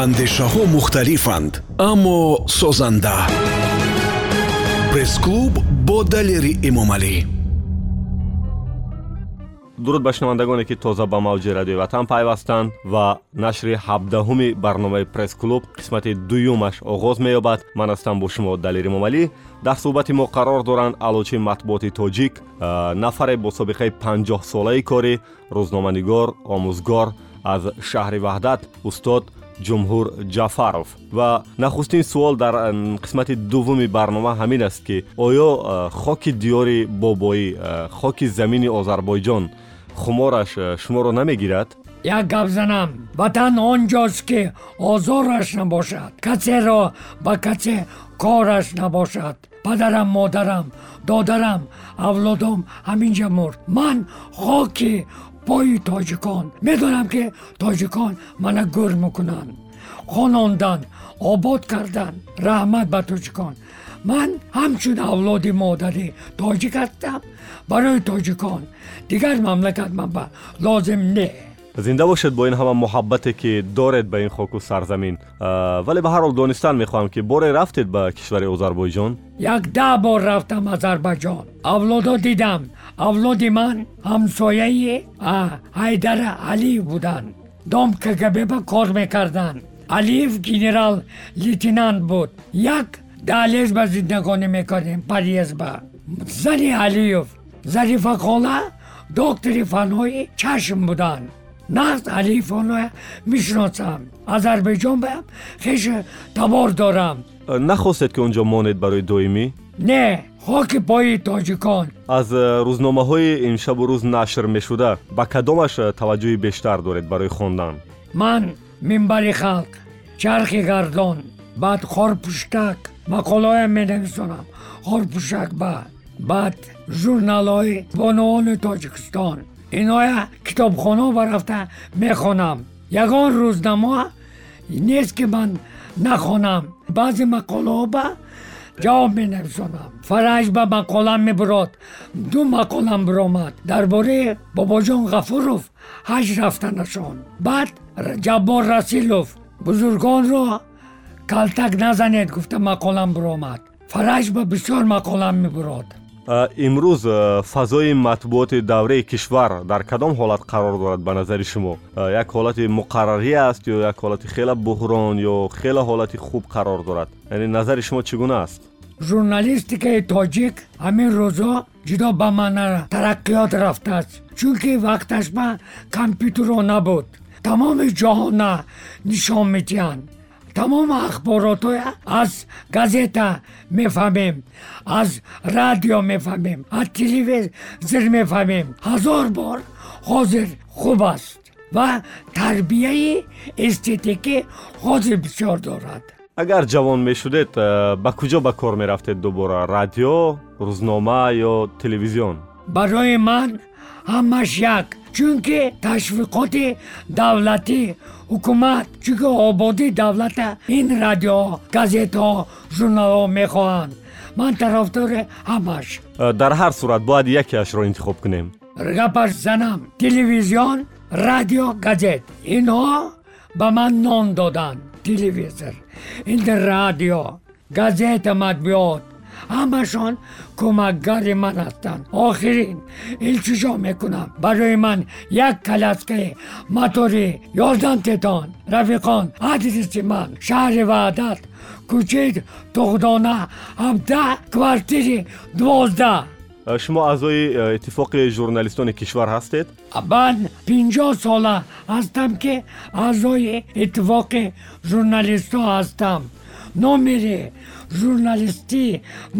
андешаҳо мухталифанд аммо созанда. Пресс-клуб бо далери эмомалӣ дуруд ба шунавандагоне ки тоза ба мавҷи радиои ватан пайвастанд ва нашри ҳабдаҳуми барномаи пресс-клуб қисмати дуюмаш оғоз меёбад. Ман ҳастам бо шумо далер эмомалӣ дар суҳбати мо қарор доранд аълочи матбуоти тоҷик нафаре бо собиқаи панҷоҳсолаи корӣ рӯзноманигор омӯзгор. Аз шаҳри ваҳдат устод ҷумҳур ҷафаров. Ва нахустин суол дар қисмати дуввуми барнома ҳамин аст ки оё хоки диёри бобоӣ хоки замини озарбойҷон хумораш шуморо намегирад? Як гап занам ватан он ҷост ки озораш набошад. Каседро ба касе кораш набошад падарам модарам додарам авлодом ҳамин ҷа мурд. Ман хоки пои тоҷикон. Медонам ки тоҷикон мана гӯр мекунанд. Хонондан обод кардан раҳмат ба тоҷикон. Ман ҳамчун авлоди модари тоҷик ҳастам. Барои тоҷикон дигар мамлакат ман ба лозим не зинда бошед бо ин ҳама муҳаббате ки доред ба ин хоку сарзамин. Вале ба ҳар ҳол донистан мехоҳам ки боре рафтед ба кишвари озарбойҷон як даҳ бор рафтам азарбайҷон. Авлодо дидам. Авлоди ман ҳамсояи ҳайдара алиев буданд дом кгбба кор мекарданд. Алиев генерал лейтенант буд. Як далезба зиндагонӣ мекардем паръезба зани алиев зарифахола доктори фанҳои чашм буданд нақд алифоно мешиносам азарбайҷон баам хеша табор дорам. Нахостед ки он ҷо монед барои доимӣ? Не хоки пои тоҷикон. Аз рӯзномаҳои имшабу рӯз нашр мешуда ба кадомаш таваҷҷӯҳи бештар доред барои хондан. Ман минбари халқ чархи гардон баъд хорпуштак мақолаоям менависонам. Хорпушак ба баъд журналҳои бонуони тоҷикистон اینا کتابخانه برفتم می‌خوانم یگان روزنامه نیست که من نخونم. بعضی مقاله با جواب می نویسانم فرج به مقالم می براد دو مقالم برآمد درباره باباجان غفوروف حج رفتنشان. بعد جبار رسیلوف بزرگان را کلتک نزنید گفته مقالم برآمد فرج به بسیار مقالم می براد имрӯз фазои матбуоти давраи кишвар дар кадом ҳолат қарор дорад ба назари шумо? Як ҳолати муқаррарӣ аст ё як ҳолати хела буҳрон ё хела ҳолати хуб қарор дорад? Яъне назари шумо чӣ гуна аст? Журналистикаи тоҷик ҳамин рӯзҳо ҷудо ба маъна тараққиёт рафтааст чунки вақташ ба компютеро набуд. Тамоми ҷаҳона нишон медиҳанд тамом ахборотҳо аз газета мефаҳмем аз радио мефаҳмем аз телевизор мефаҳмем. Ҳазор бор ҳозир хуб аст ва тарбияи эстетикӣ ҳозир бисёр дорад. Агар ҷавон мешудед э, ба куҷо ба кор мерафтед дубора? Радио рӯзнома ё телевизион? Барои ман ҳамаш як чунки ташвиқоти давлатӣ ҳукумат чунки ободии давлата ин радиоҳо газетаҳо журналҳо мехоҳанд ман тарафдори ҳамаш э, дар ҳар сурат бояд якеашро интихоб кунем гапаш занам телевизион радио газет инҳо ба ман нон доданд телевизор ин радио газета матбуот همشان کمکگر من هستند آخرین التجا می‌کنم. برای من یک کلسکه موتور یازدن تتان رفیقان عزیز من شهر وعدت کوچه تغدانه هفده کوارتیر دوازده. Шумо аъзои э, иттифоқи журналистони кишвар ҳастед ман пинҷоҳ сола ҳастам ки аъзои иттифоқи журналистҳо ҳастам номери журналистӣ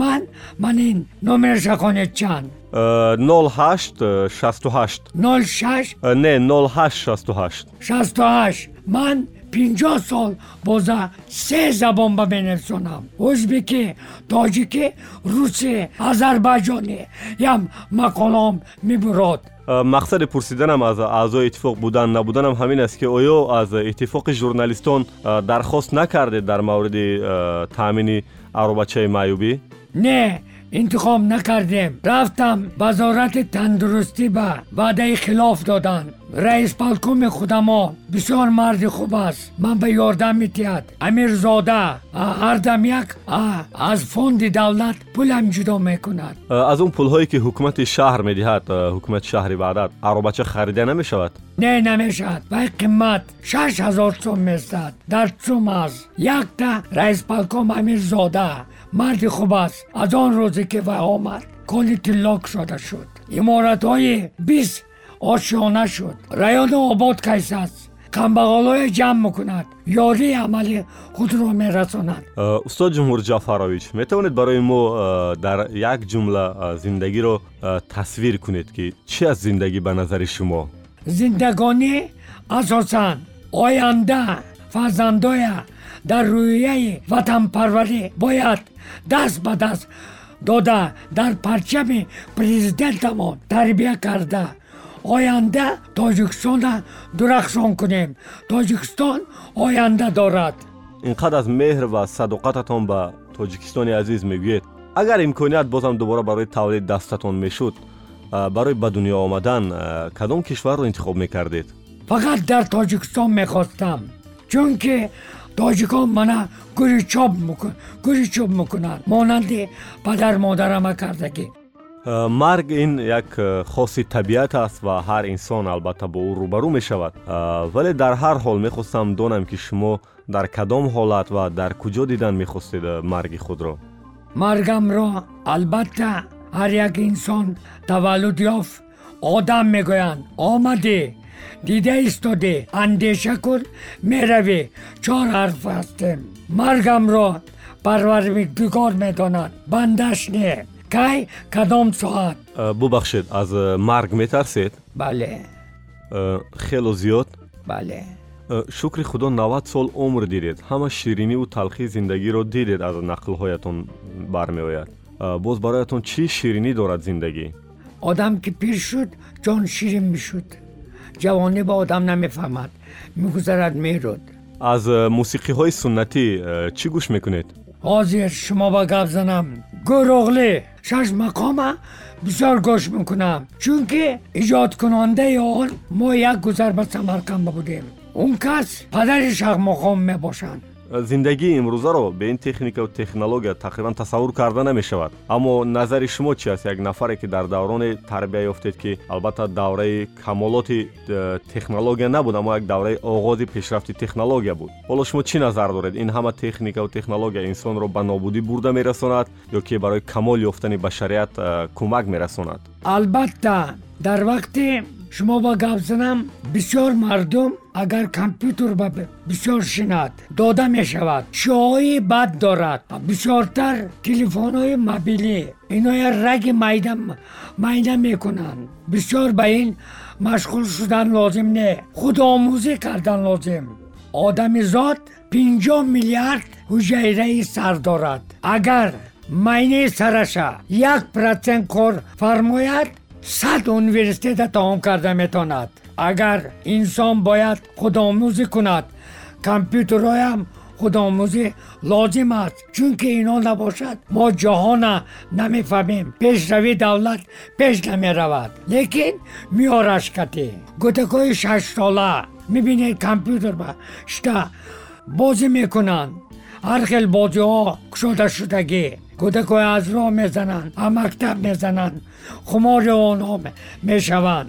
ман ман ин номерша хонед чанд 0868 06 не 0868 68 ман пинҷоҳ сол боза се забон ба менависонам ӯзбекӣ тоҷикӣ русӣ азарбайҷонӣ ям мақолаом мебурод мақсади пурсиданам аз аъзои иттифоқ будан набуданам ҳамин аст ки оё аз иттифоқи журналистон дархост накардед дар мавриди таъмини аробачаи маъюбӣ не интихоб накардем. Рафтам вазорати тандурустӣ ба ваъдаи хилоф доданд раисполкоми худамо бисёр марди хуб аст. Ман ба ёрдам метиҳад амирзода ҳардам як аз фонди давлат пулам ҷудо мекунад. Аз он пулҳое ки ҳукумати шаҳр медиҳад ҳукумати шаҳри ваъдат аробача харида намешавад? Не намешавад. Вай қимат шаш ҳазор сум местад дар цум аст якта раисполком амирзода марди хуб аст аз он рӯзе ки вай омад коли тилло кушода шуд иморатҳои бист ошёна шуд раёни обод кайс аст камбағолое ҷамъ мекунад ёрии амали худро мерасонад устод ҷумҳур ҷафарович метавонед барои мо дар як ҷумла зиндагиро тасвир кунед ки чӣ аст зиндагӣ ба назари шумо зиндагонӣ асосан оянда фарзандоя дар рӯяи ватанпарварӣ бояд даст ба даст дода дар парчами президентамон тарбия карда оянда тоҷикистона дурахшон кунем тоҷикистон оянда дорад инқадр аз меҳр ва садоқататон ба тоҷикистони азиз мегӯед агар имконият бозам дубора барои тавлид дастатон мешуд барои ба дунё омадан кадом кишварро интихоб мекардед фақат дар тоҷикистон мехостам чунки тоҷикон мана гӯри чоп гӯри чӯб мекунанд монанди падар модарама кардагӣ Э, марг ин як э, хоси табиат аст ва ҳар инсон албатта бо ӯ рӯбарӯ мешавад. Э, вале дар ҳар ҳол мехостам донам ки шумо дар кадом ҳолат ва дар куҷо дидан мехостед марги худро. Маргамро албатта ҳар як инсон таваллуд ёфт одам мегӯянд. Омадӣ дида истодӣ андеша кун меравӣ чор ҳарф ҳастем. Маргамро парвардигор медонад бандаш не. Кай кадом соат? Э, бубахшед аз э, марг метарсед? Бале. Э, хело зиёд? Бале. Шукри худо навад сол умр дидед ҳама шириниву талхии зиндагиро дидед аз нақлҳоятон бармеояд. Боз бароятон чӣ ширинӣ дорад зиндагӣ? Одам ки пир шуд ҷон ширин мешуд ҷавонӣ ба одам намефаҳмад мегузарад мерод аз мусиқиҳои суннатӣ чӣ гӯш мекунед ҳозир шумо ба гап занам гӯроғлӣ шаш мақома бисёр гӯш мекунам чунки иҷодкунондаи он мо як гузар ба самарқанд будем он кас падари шахмохон мебошанд зиндагии имрӯзаро бе ин техникаву технология тақрибан тасаввур карда намешавад. Аммо назари шумо чӣ аст? Як нафаре ки дар давроне тарбия ёфтед ки албатта давраи камолоти э, технология набуд аммо як давраи оғози пешрафти технология буд. Ҳоло шумо чӣ назар доред? Ин ҳама техникаву технология инсонро ба нобудӣ бурда мерасонад ё ки барои камол ёфтани башарият э, кӯмак мерасонад? Албатта дар вақте шумо ба гап занам бисёр мардум агар компютер ба бисёр шинад дода мешавад шоҳои бад дорад бисёртар телефонҳои мобилӣ. Иноя раги майда майда мекунанд. Бисёр ба ин машғул шудан лозим не. Худомӯзӣ кардан лозим. Одамизод пинҷоҳ миллиард ҳуҷайраи сар дорад. Агар майнаи сараша як процент кор фармояд сад университета таом карда метавонад агар инсон бояд худомӯзӣ кунад компютерҳоям худомӯзӣ лозим аст чунки ино набошад мо ҷаҳона намефаҳмем. Пешравии давлат пеш намеравад. Лекин миёраш катӣ гӯдакҳои шашсола мебинед компютер ба шта бозӣ мекунанд. Ҳар хел бозиҳо кушодашудагӣ. Кӯдакҳое аз роҳ мезананд а мактаб мезананд. Хумори онҳо мешаванд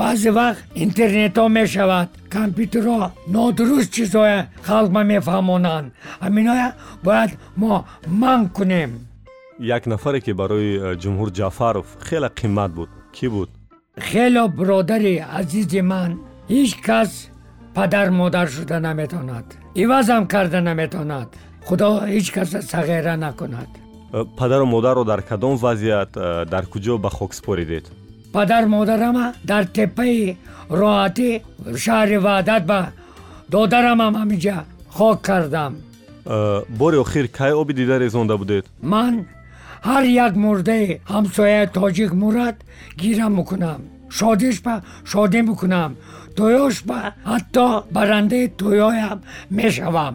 баъзе вақт интернетҳо мешавад компютерҳо нодуруст чизҳое халқма мефаҳмонанд. Ҳаминоя бояд мо манъ кунем. Як нафаре ки барои э, ҷумҳур ҷаъфаров хеле қимат буд кӣ буд? Хело бродари азизи ман ҳеҷ кас падар модар шуда наметавонад ивазам карда наметавонад худо ҳеҷ каса сағера накунад. Э, падару модарро дар кадом вазъият э, дар куҷо ба хок споридед падар модарама дар теппаи роҳатӣ шаҳри ваъдат ба додарамам ҳамиҷа хок кардам. Э, бори охир кай оби дида резонда будед? Ман ҳар як мурдаи ҳамсояи тоҷик мурад гира мекунам. Шодиш ба шодӣ мекунам тӯёш ба ҳатто барандаи тӯёям мешавам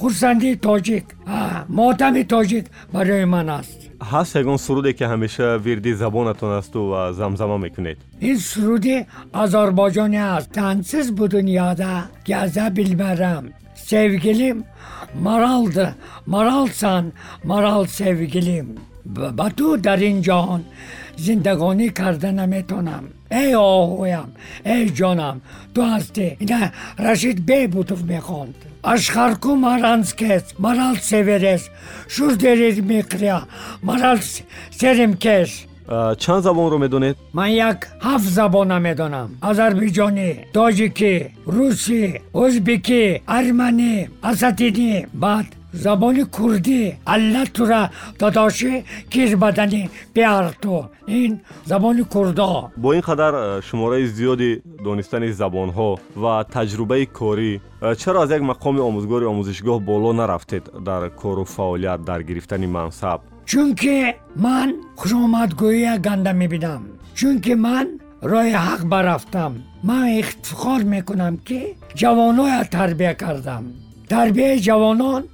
хурсандии тоҷик мотами тоҷик барои ман аст. Ҳаст ягон суруде ки ҳамеша вирди забонатон асту ва замзама мекунед. Ин суруди озарбойҷонӣ аст. Тансиз бу дунёда газа билбарам sevgilim maraldı, maralsan, maral sevgilim. ба ту дар ин ҷаҳон зиндагонӣ карда наметонам. Эй оҳуям эй ҷонам ту ҳастӣ ина рашид бебутов мехонд. Ашхарку маранскес марал северес шур дерир миқрия марал серим кеш чанд забонро медонед? Ман як ҳафт забона медонам озарбиҷонӣ тоҷикӣ русӣ ӯзбекӣ арманӣ асатинӣ баъд زبان کردی. الله را داداشی کیز بدنی پیار تو. این زبان کردا. با این قدر شماره زیادی دانستن زبان ها و تجربه کاری چرا از یک مقام آموزگاری آموزشگاه بالا نرفتید در کار و فعالیت در گرفتن منصب؟ چونکه من خوشامدگویی گنده می‌بینم. چونکه من رای حق برفتم من افتخار می‌کنم که جوانای تربیه کردم. تربیه جوانان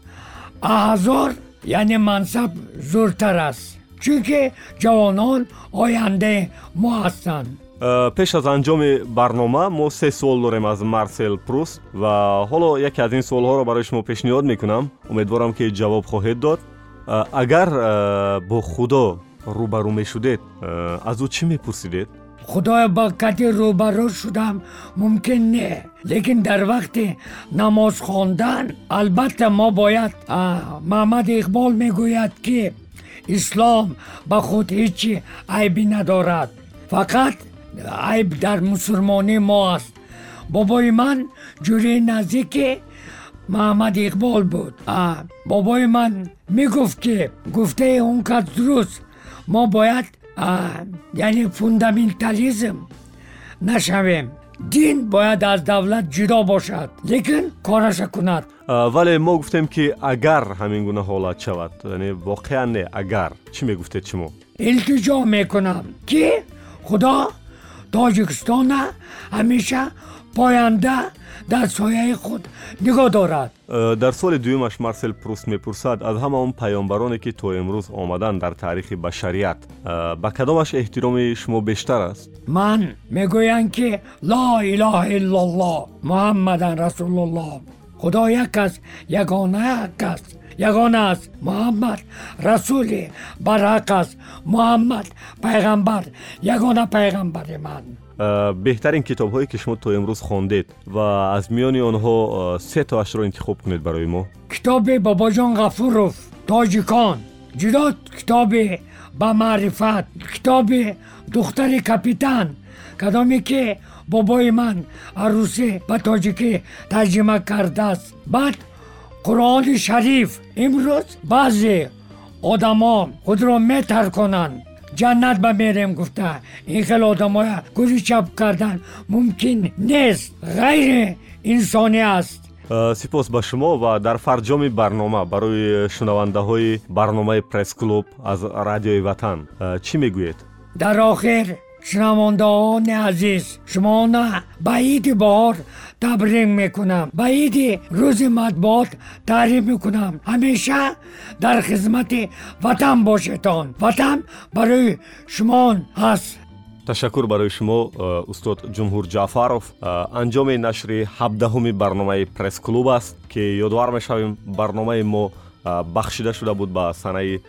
аҳзор яъне мансаб зуртар аст чунки ҷавонон ояндаи мо ҳастанд э, пеш аз анҷоми барнома мо се суол дорем аз марсел прус ва ҳоло яке аз ин суолҳоро барои шумо пешниҳод мекунам умедворам ки ҷавоб хоҳед дод э, агар э, бо худо рӯбарӯ мешудед аз ӯ чӣ мепурсидед худоя ба кати рӯбаро шудам мумкин не. Лекин дар вақти намоз хондан албатта мо бояд маҳмади иқбол мегӯяд ки ислом ба худ ҳечи айбӣ надорад. Фақат айб дар мусулмонии мо аст. Бобои ман ҷурии наздики маҳмади иқбол буд. Бобои ман мегуфт ки гуфтаи он кас дуруст мо бояд яъне фундаментализм. Нашавем. Дин бояд аз давлат ҷудо бошад лекин кораша кунад вале мо гуфтем ки агар ҳамин гуна ҳолат шавад яъне воқеан не агар. Чӣ мегуфтед шумо? Илтиҷо мекунам ки худо тоҷикистона ҳамеша поянда дар сояи худ нигоҳ дорад э, дар соли дуюмаш марсел пруст мепурсад аз ҳама он паёнбароне ки то имрӯз омаданд дар таърихи башарият э, ба кадомаш эҳтироми шумо бештар аст ман мегӯям ки ла илоҳаиллоллоҳ муҳаммадан расулуллоҳ худо як аст ягона як аст ягона аст муҳаммад расули барҳақ аст муҳаммад пайғамбар ягона пайғамбари ман Э, беҳтарин китобҳое ки шумо то имрӯз хондед ва аз миёни онҳо э, се тоашро интихоб кунед барои мо? Китоби бобоҷон ғафуров тоҷикон ҷудо китоби ба маърифат китоби духтари капитан кадоме ки бобои ман арӯсӣ ба тоҷикӣ тарҷима кардааст. Баъд қуръони шариф имрӯз баъзе одамон худро метарконанд ҷаннат ба мерем гуфта. Ин хел одамоя гӯри чап кардан. Мумкин нест. Ғайри инсонӣ аст. Э, сипос ба шумо ва дар фарҷоми барнома барои шунавандаҳои барномаи пресс-клуб аз радиои ватан э, чӣ мегӯед? Дар охир шунавондаони азиз шумона ба иди бор табрик мекунам ба иди рӯзи матбуот таъриф мекунам. Ҳамеша дар хизмати ватан бошетон. Ватан барои шумо ҳаст. Ташаккур барои шумо э, устод ҷумҳур ҷаъфаров э, анҷоми нашри ҳабдаҳуми барномаи пресс-клуб аст ки ёдовар мешавем барномаи мо э, бахшида шуда буд ба санаи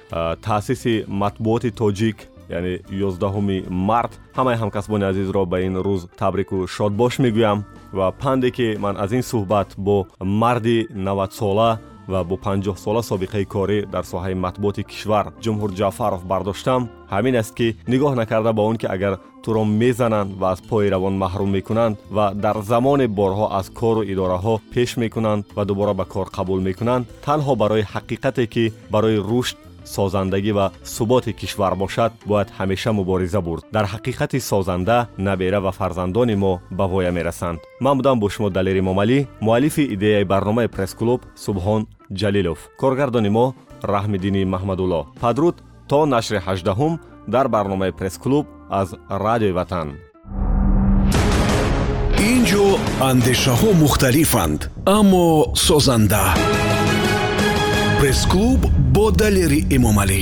таъсиси матбуоти тоҷик яъне 11 март ҳамаи ҳамкасбони азизро ба ин рӯз табрику шодбош мегӯям ва панде ки ман аз ин суҳбат бо марди навадсола ва бо 50 сола собиқаи корӣ дар соҳаи матбуоти кишвар ҷумҳур ҷаъфаров бардоштам ҳамин аст ки нигоҳ накарда ба он ки агар туро мезананд ва аз пои равон маҳрум мекунанд ва дар замоне борҳо аз кору идораҳо пеш мекунанд ва дубора ба кор қабул мекунанд танҳо барои ҳақиқате ки барои рушд созандагӣ ва суботи кишвар бошад бояд ҳамеша мубориза бурд. Дар ҳақиқати созанда набера ва фарзандони мо ба воя мерасанд. Ман будам бо шумо далери момалӣ муаллифи идеяи барномаи пресс-клуб субҳон ҷалилов. Коргардони мо раҳмиддини маҳмадулло падруд то нашри ҳаждаҳум дар барномаи пресс-клуб аз радиои ватан. Ин ҷо андешаҳо мухталифанд аммо созанда. Пресс-клуб бо далери эмомалӣ